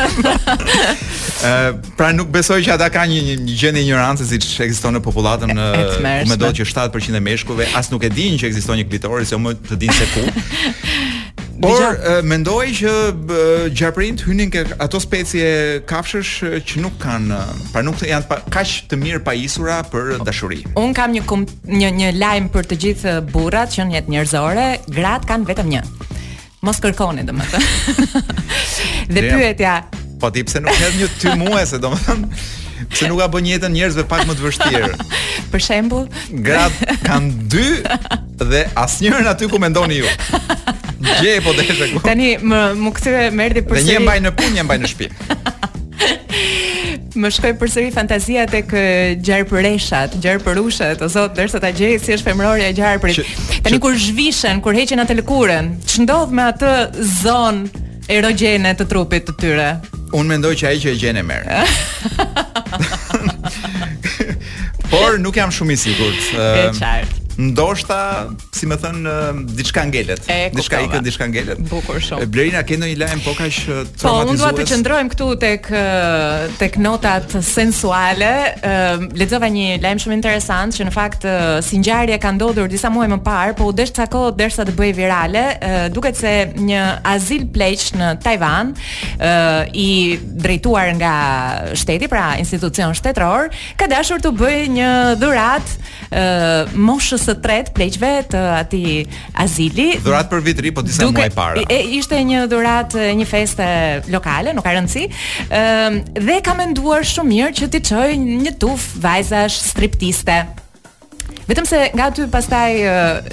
Ë, pra nuk besoj që ata kanë një një injorancë siç ekziston në popullatën ku mendohet që 7% e meshkujve as nuk e dinë që ekziston një klitoris, jo më të dinë se ku. Por mendoj që gjarpërinjt hynin ke ato specie kafshësh që nuk kanë, pra nuk janë kaq të mirëpajisura për dashuri. Un kam një Një një lajm për të gjithë burrat, qeniet njerëzore, gratë kanë vetëm një. Mos kërkoni domethënë. Dhe Damn. pyetja, Po ti pse nuk hedh një ty mua se domethënë pse nuk ka bën jetën njerëzve pak më të vështirë. për shembull, Grat kanë dy dhe asnjërin aty ku mendoni ju. Gje po deshe ku. tani më m'u kthye më erdhi Dhe përsëri. një e mbaj në punë, një e mbaj në shtëpi. Më shkoi përsëri fantazia tek gjarpëreshat, gjarpërushat, o zot, derisa ta gjej si është femërorja e gjarprit. Tani kur zhvishen, kur heqin atë lëkurën, ç'ndodh me atë zonë erogjene të trupit të tyre? Unë mendoj që ai që e gjen e merr. Por nuk jam shumë i sigurt. Ëh, ndoshta si me thënë diçka ngelet. Diçka ikën, diçka ngelet. Bukur shumë. Blerina ke ndonjë lajm po kaq traumatizues? Po, unë dua të qëndrojmë këtu tek tek notat sensuale. Lexova një lajm shumë interesant që në fakt si ngjarje ka ndodhur disa muaj më parë, po u desh ca kohë derisa të bëhej virale. Duket se një azil pleq në Tajvan i drejtuar nga shteti, pra institucion shtetëror, ka dashur t'u bëjë një dhuratë moshës së tretë pleqve të atij azili. Dhuratë për vit ri, po disa duke, muaj para. E, ishte një dhuratë e një feste lokale, nuk ka rëndësi. Ëm dhe ka menduar shumë mirë që t'i çojë një tufë vajzash striptiste. Vetëm se nga aty pastaj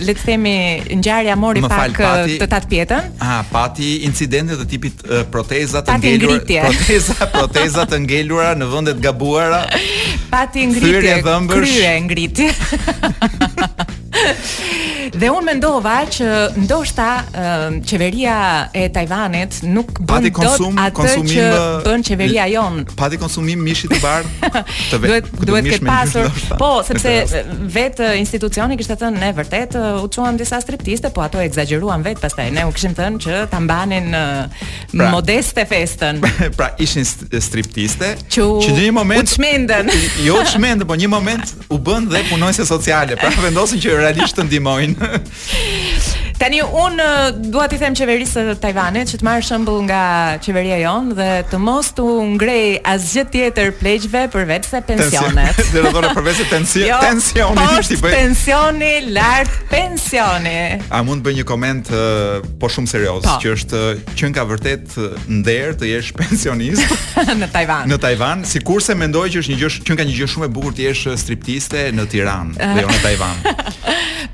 le të themi ngjarja mori pak të tatëpjetën. Ah, pati incidente të tipit proteza të ngelur proteza proteza të ngelura në vende të gabuara pati ngritje kryengritje Dhe unë mendova që ndoshta uh, qeveria e Tajvanit nuk bën dot atë konsumim, që bën qeveria jonë. Pati konsumim mishi të bardhë. Duhet duhet të ketë pasur po sepse vetë institucioni kishte thënë ne vërtet u çuam disa striptiste po ato ekzagjeruan vetë pastaj ne u kishim thënë që ta mbanin pra, modeste festën pra ishin striptiste që, që në një moment u çmendën jo u çmendën po një moment u bënë dhe punonjëse sociale pra vendosin që realisht të ndihmojnë Tani unë dua t'i them qeverisë së Tajvanit që të marrë shembull nga qeveria jonë dhe të mos t'u ngrejë asgjë tjetër pleqve përveç se pensionet. Dhe do të përveç se pension, jo, pensioni po, t'i bëjë. Pensioni lart pensioni. A mund të bëj një koment uh, po shumë serioz po. që është që ka vërtet të nder të jesh pensionist në Tajvan. Në Tajvan, sikurse mendoj që është një gjë që ka një gjë shumë e bukur të jesh striptiste në Tiranë, dhe jo në Tajvan.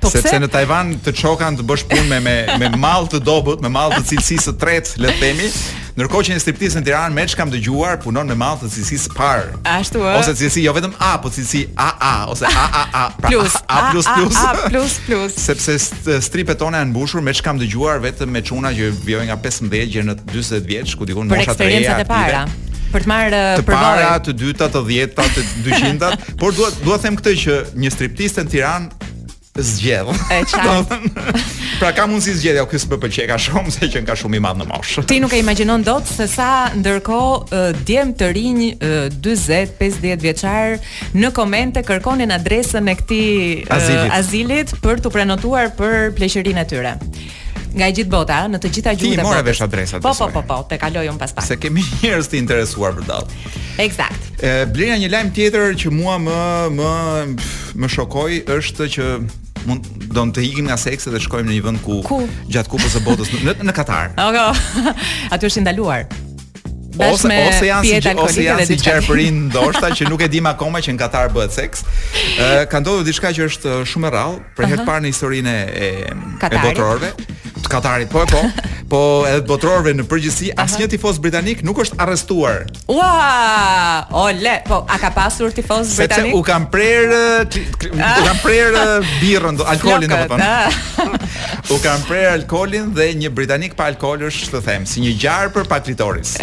Po Sepse në Tajvan të çokan të bësh punë me me me mall të dobët, me mall të cilësisë së tretë, le të themi. Ndërkohë që një striptiste në Tiranë me ç'kam dëgjuar, punon me mall të cilësisë së parë. Ashtu është. Ose cilësi jo vetëm A, po cilësi AA ose AAA, pra plus, A, A, plus, A, plus. A, plus, plus. Sepse stripet tona janë mbushur me ç'kam dëgjuar vetëm me çuna që vijnë nga 15 deri në 40 vjeç, ku diku në mosha të reja. Për eksperiencat e para. Për të marrë për Të para, të dyta, të dhjeta, të dyqinta, por dua dua të them këtë që një striptiste në Tiranë zgjedh. E çfarë? pra ka mundësi zgjedhje, ky s'më pëlqej ka shumë se që ky shumë i madh në moshë. Ti nuk e imagjinon dot se sa ndërkohë djem të rinj 40, 50 vjeçar në komente kërkonin adresën e këtij azilit. Uh, azilit për të prenotuar për pleqërinë e tyre. Nga gjithë bota, në të gjitha gjuhët e botës. Ti more vesh adresat. Po, po, po, po, t'i kaloj unë pas pak. Se kemi njerëz të interesuar për dall. Eksakt. Ë Blendi një lajm tjetër që mua më më më shokoi është që mund do të ikim nga seksi dhe shkojmë në një vend ku, ku? gjatë kupës së botës në në Katar. Okej. Aty është ndaluar. Ose me ose janë si ose janë si gjarpërinj ndoshta që nuk e dim akoma që në Katar bëhet seks. Ë ka ndodhur diçka që është shumë e rrallë për herë të parë në historinë e e botërorëve të Katarit, po e po, po edhe të botërorëve në përgjithësi, asnjë tifoz britanik nuk është arrestuar. Ua! Ole, po a ka pasur tifoz britanik? Sepse u kanë prerë, u ah. kanë prerë birrën, alkoolin domethënë. Ah. U kanë prerë alkoolin dhe një britanik pa alkool është ç'të them, si një gjarpër pa klitoris.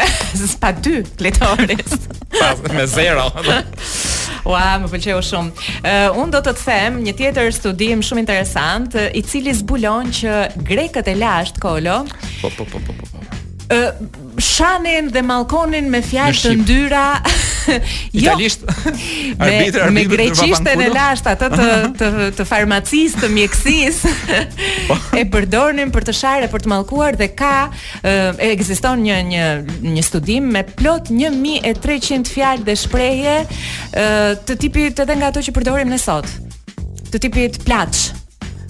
pa dy klitoris. pa me zero. Ua, më pëlqeu shumë. Uh, unë do të të them një tjetër studim shumë interesant, i cili zbulon që grekët e lashtë kolo. Po po po po. po. Uh, shanin dhe mallkonin me fjalë të ndyra. jo. Italisht. Me, me greqishten e lashtë atë të të të farmacisë, të mjekësisë. Po. e përdornin për të sharë, për të mallkuar dhe ka ekziston një një një studim me plot 1300 fjalë dhe shprehje të tipit edhe nga ato që përdorim ne sot. Të tipit plaç,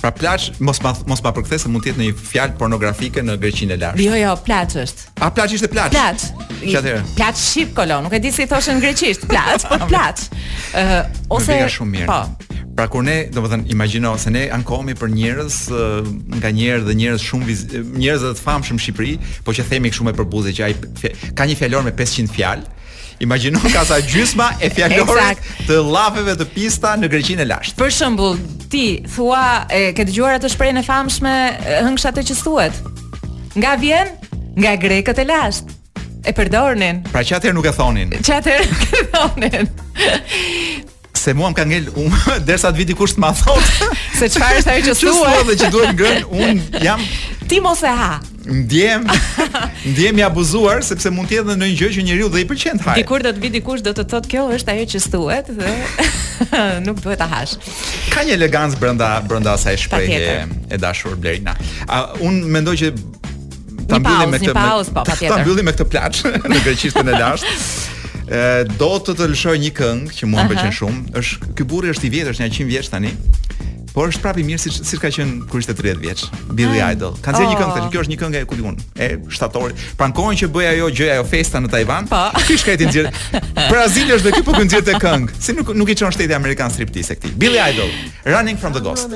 Pra plaç mos ma mos ma përkthe se mund të jetë ndonjë fjalë pornografike në Greqinë e lashtë. Jo, jo, plaç është. A plaç ishte plaç? Plaç. Që atëherë. Plaç shqip kolo, nuk e di si thoshin në greqisht, plaç, po plaç. Ë ose Më shumë mirë. Po. Pra kur ne, domethënë, imagjino se ne ankohemi për njerëz nga njerëz dhe njerëz shumë njerëz të famshëm në Shqipëri, po që themi kështu me përbuzje që ai ka një fjalor me 500 fjalë, Imagjino që sa gjysma e fjalorit të llafeve të pista në Greqinë e lashtë. Për shembull, ti thua e ke dëgjuar atë shprehjen e famshme hëngsh atë që thuhet. Nga vjen? Nga grekët e lashtë. E përdornin. Pra që atëherë nuk e thonin. Që atëherë nuk e thonin. Se mua më ka ngel, um, derisa të vi dikush të ma thotë. se çfarë është ajo që thuhet? Çfarë është që duhet ngrën? Un jam Ti mos e ha. Ndihem, ndihem i abuzuar sepse mund të jetë ndonjë gjë që njeriu dhe i pëlqen të hajë. Dikur do të vi dikush do të thotë kjo është ajo që thuhet dhe nuk duhet ta hash. Ka një elegancë brenda brenda asaj shprehje e dashur Blerina. A un mendoj që ta mbyllim me këtë pauzë, po, patjetër. Ta mbyllim me këtë plaç në greqishtën e lashtë. Ë do të të lëshoj një këngë që mua më pëlqen shumë. Është ky burri është i vjetër, është një 100 vjeç tani. Por është prapë i mirë siç siç ka qenë kur ishte 30 vjeç. Billy ah. Idol. Ka nxjerrë një këngë tash, oh. kjo është një këngë e kujtun, e shtatorit. Pra në kohën që bëj ajo gjëja ajo festa në Tajvan, po. ky i shkreti nxjerr. Brazili është dhe ky po nxjerrte këngë. Si nuk nuk i çon shteti amerikan striptiz e këtij. Billy Idol. Running from the Ghost.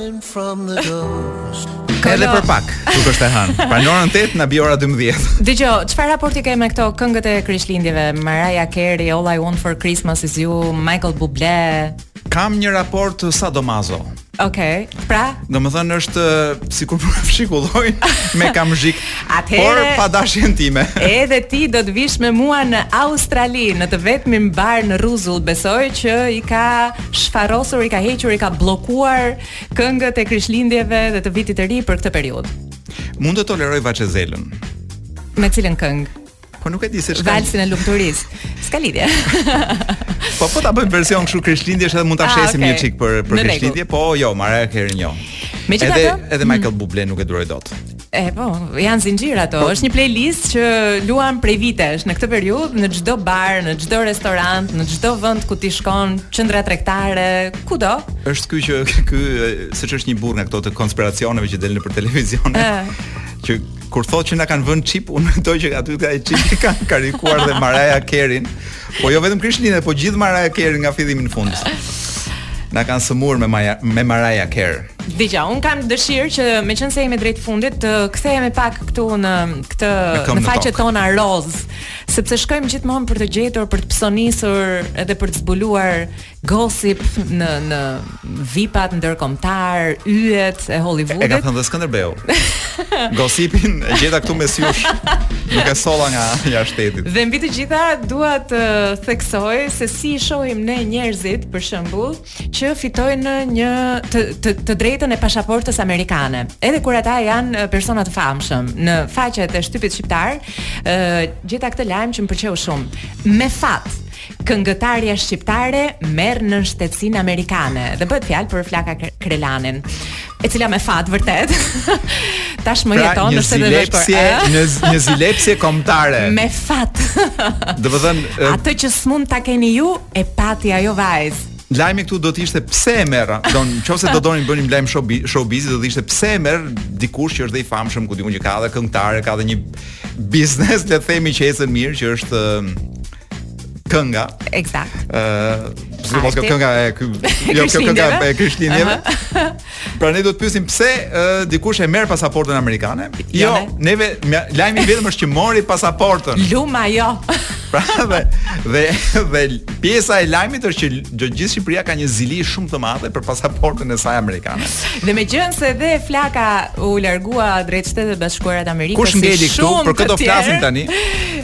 Edhe për pak, nuk është e hënë. Pra në orën 8 na bie ora 12. Dgjoj, çfarë raporti ke me këto këngët e Krishtlindjeve? Mariah Carey, All I Want for Christmas is You, Michael Bublé. Kam një raport sadomazo. Okej. Okay. Pra, domethënë është sikur po fshikulloj me kamzhik. Por pa dashjen time. Edhe ti do të vish me mua në Australi, në të vetmin bar në rruzull, besoj që i ka shfarrosur, i ka hequr, i ka bllokuar këngët e Krishtlindjeve dhe të Vitit të Ri për këtë periudhë. Mund të toleroj Vaçe Zelën. Me cilën këngë? Po nuk e di se çka. Valsin e lumturisë. S'ka lidhje. po po ta bëjmë version kështu Krishtlindjesh edhe mund ta ah, shesim okay. një çik për për Krishtlindje, po jo, Mariah Carey jo. Megjithatë, edhe edhe Michael mm. Bublé nuk e duroj dot. E po, janë zinxhir ato. Po, është një playlist që luan prej vitesh në këtë periudhë në çdo bar, në çdo restorant, në çdo vend ku ti shkon, qendra tregtare, kudo. Është ky që ky siç është një burrë nga këto të konspiracioneve që del nëpër televizion. Që kur thotë që na kanë vënë çip, unë mendoj që aty ka çip që kanë karikuar dhe Maraja Kerin. Po jo vetëm Krishtlindje, po gjithë Maraja Kerin nga fillimi në fund. Na kanë sëmurë me Maja, me Maraja Kerin. Dëgjo, un kam dëshirë që meqenëse jemi drejt fundit të kthehemi pak këtu në këtë në faqet tona roz, sepse shkojmë gjithmonë për të gjetur, për të psonisur edhe për të zbuluar gossip në në vipat ndërkombëtar, yjet e Hollywoodit. E ka thënë dhe Skënderbeu. Gossipin e gjeta këtu mes jush. Nuk e solla nga jashtë shtetit. Dhe mbi të gjitha dua të theksoj se si i shohim ne njerëzit, për shembull, që fitojnë një të, të, të drejtën e pashaportës amerikane. Edhe kur ata janë persona të famshëm në faqet e shtypit shqiptar, ë gjeta këtë lajm që më pëlqeu shumë. Me fat, këngëtarja shqiptare merr nënshtetësinë amerikane dhe bëhet fjalë për Flaka Krelanin. e cila me fat vërtet tashmë pra, jeton në Shtetet e Bashkuara. Një një zilepsie kombëtare me fat do të thotë atë që s'mund ta keni ju e pati ajo vajzë lajmi këtu do të ishte pse e merr. Don, nëse do donim bënim lajm showbiz, do të ishte pse e merr dikush që është dhe i famshëm, ku dihet që ka edhe këngëtare, ka edhe një biznes, le të themi që ecën mirë, që është kënga. Eksakt. Ëh, uh, pse mos ka kënga e ky, jo kjo kënga e Krishtlindjeve. Pra ne do të pyesim pse uh, dikush e merr pasaportën amerikane? Jo, neve lajmi vetëm është që mori pasaportën. Luma jo. pra dhe dhe dhe pjesa e lajmit është që gjithë gjithë Shqipëria ka një zili shumë të madhe për pasaportën e saj amerikane. Dhe meqenëse edhe Flaka u largua drejt Shteteve të Bashkuara të Amerikës, kush ngeli këtu për këtë të flasim tani?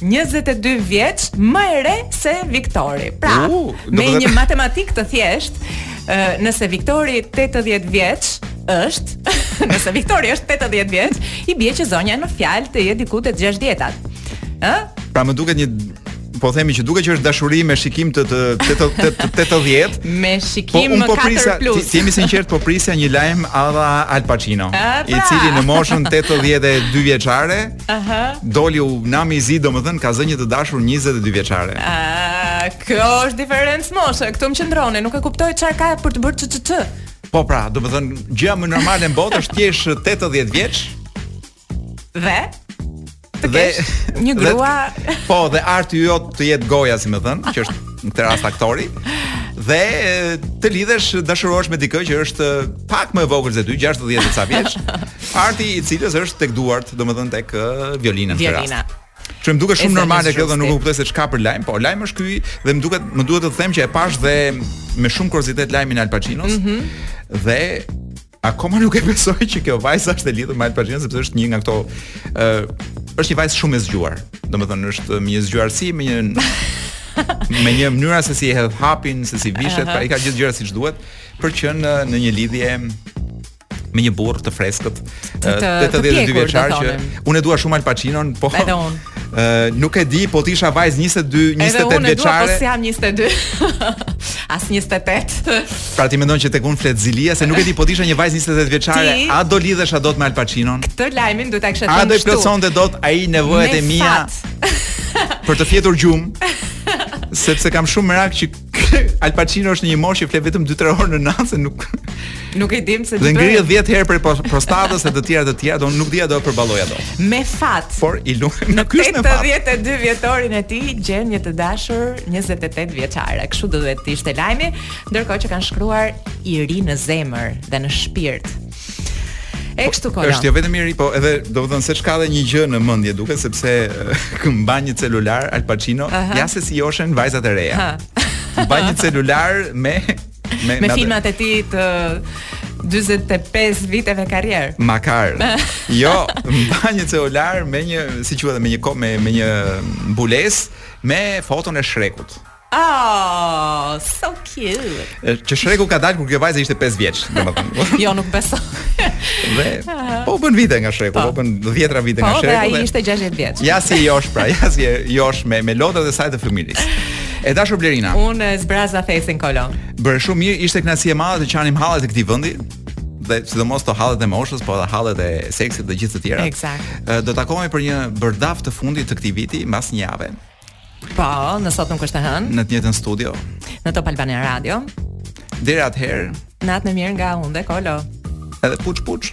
22 vjeç më e re se Viktori. Pra, uh, me dhe... një matematikë të thjeshtë, nëse Viktori 80 vjeç është, nëse Viktori është 80 vjeç, i bie që zonja në fjalë të jetë diku te 60-at. Ë? Pra më duket një po themi që duke që është dashuri me shikim të të 80 me shikim po, po 4 plus. Të jemi të sinqertë po prisja një lajm alla Al Pacino, pra. i cili në moshën 82 vjeçare Aha. Doli, u bë nami i zi, domethënë ka zënë një të dashur 22 vjeçare. Ah, kjo është diferencë moshe. Këtu më qëndroni, nuk e kuptoj çfarë ka për të bërë ççç. Po pra, domethënë gjëja më normale në botë është të jesh 80 vjeç. Dhe të dhe, kesh një grua. Dhe, po, dhe arti yt të jetë goja, si me thënë, që është në këtë rast aktori. Dhe të lidhesh, dashurohesh me dikë që është pak më e vogël se ty, 60 e ca vjeç, arti i së cilës është tek duart, domethënë tek violina në këtë rast. Violina. Që më duket shumë normale kjo dhe nuk e kuptoj se ç'ka për lajm, po lajmi është ky dhe më duket më duhet të them që e pashë dhe me shumë kuriozitet lajmin e Al Pacinos. Mm -hmm. Dhe akoma nuk e besoj që kjo vajza është e lidhur me Al Pacino sepse është një nga këto ë uh, është një vajzë shumë e zgjuar. Domethënë është me një zgjuarsi, me një me një mënyrë se si e hedh hapin, se si vishet, uh -huh. pra i ka gjithë gjërat siç duhet. për të qenë në një lidhje me një burrë të freskët, 82 vjeçar që unë e dua shumë Al Pacinon, po. Edhe unë. Ë nuk e di, po të isha vajzë 22, 28 vjeçare. Edhe unë e dua po s'jam 22. As 28. pra ti mendon që tek unë flet zilia se nuk e di po të isha një vajzë 28 vjeçare, ti, a do lidhesha dot me Al Pacinon? Këtë lajmin duhet ta kisha thënë. A do të plotsonte dot ai nevojat e mia? për të fjetur gjumë. sepse kam shumë merak që Al Pacino është në një moshë që fle vetëm 2-3 orë në natë se nuk nuk e dimë se do të ngrihet 10 herë prej prostatës e të tjera të tjera, do nuk di a do ta përballojë ato. Me fat. Por i lutem në ky është me fat. Në 82 vjetorin e tij gjen një të dashur 28 vjeçare. Kështu do duhet të ishte lajmi, ndërkohë që kanë shkruar i ri në zemër dhe në shpirt. E kështu Kolo. Është jo vetëm i ri, po edhe do të thonë se ç'ka dhe një gjë në mendje duket sepse mban një celular Al Pacino, uh -huh. ja se si joshen vajzat e reja. Mban një celular me me, me filmat e tij të 45 viteve karrierë. Makar. jo, mban një celular me një, si quhet, me një me me një mbulesë me foton e Shrekut. Oh, so cute. Që Shreku ka dalë kur kjo vajzë ishte 5 vjeç, domethënë. jo, nuk besoj. dhe po bën vite nga Shreku, po, po bën 10 vite po, nga Shreku. Po, ai ishte 60 vjeç. Ja si josh pra, ja si josh me me lodrat e saj të fëmijërisë. E dashur Blerina. Unë e zbraza thesin Kolo. Bëre shumë mirë, ishte kënaqësi e madhe të qanim hallet e këtij vendi dhe sidomos hallet e moshës, po edhe hallet e seksit dhe gjithë të tjera. Eksakt. Do takohemi për një Pardaf të fundit të këtij viti, mbas një jave. Po, nëse sot nuk është e hënë. Në të njëjtën studio. Në Top Albania Radio. Deri atëherë. Natën e mirë nga unë dhe Kolo. Edhe puç puç.